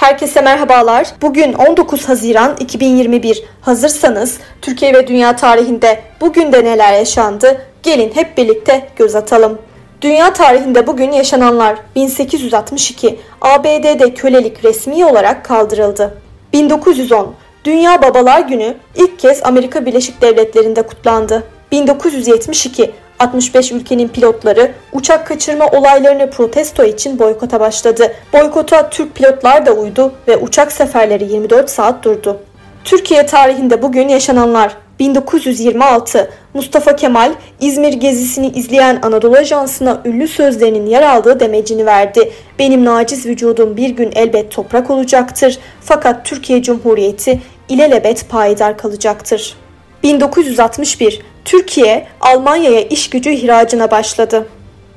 Herkese merhabalar. Bugün 19 Haziran 2021. Hazırsanız Türkiye ve dünya tarihinde bugün de neler yaşandı? Gelin hep birlikte göz atalım. Dünya tarihinde bugün yaşananlar 1862 ABD'de kölelik resmi olarak kaldırıldı. 1910 Dünya Babalar Günü ilk kez Amerika Birleşik Devletleri'nde kutlandı. 1972 65 ülkenin pilotları uçak kaçırma olaylarını protesto için boykota başladı. Boykota Türk pilotlar da uydu ve uçak seferleri 24 saat durdu. Türkiye tarihinde bugün yaşananlar 1926 Mustafa Kemal İzmir gezisini izleyen Anadolu Ajansı'na ünlü sözlerinin yer aldığı demecini verdi. Benim naciz vücudum bir gün elbet toprak olacaktır fakat Türkiye Cumhuriyeti ilelebet payidar kalacaktır. 1961 Türkiye Almanya'ya iş gücü ihracına başladı.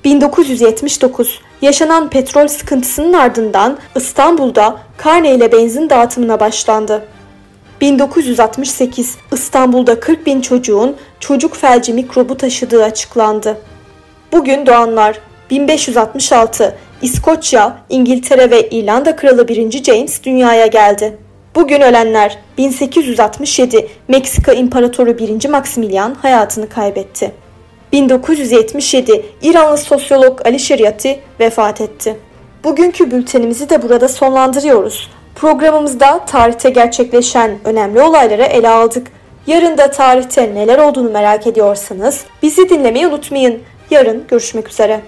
1979 yaşanan petrol sıkıntısının ardından İstanbul'da karne ile benzin dağıtımına başlandı. 1968 İstanbul'da 40 bin çocuğun çocuk felci mikrobu taşıdığı açıklandı. Bugün doğanlar 1566 İskoçya, İngiltere ve İrlanda Kralı 1. James dünyaya geldi. Bugün ölenler 1867 Meksika İmparatoru 1. Maximilian hayatını kaybetti. 1977 İranlı sosyolog Ali Şeriatı vefat etti. Bugünkü bültenimizi de burada sonlandırıyoruz. Programımızda tarihte gerçekleşen önemli olayları ele aldık. Yarın da tarihte neler olduğunu merak ediyorsanız bizi dinlemeyi unutmayın. Yarın görüşmek üzere.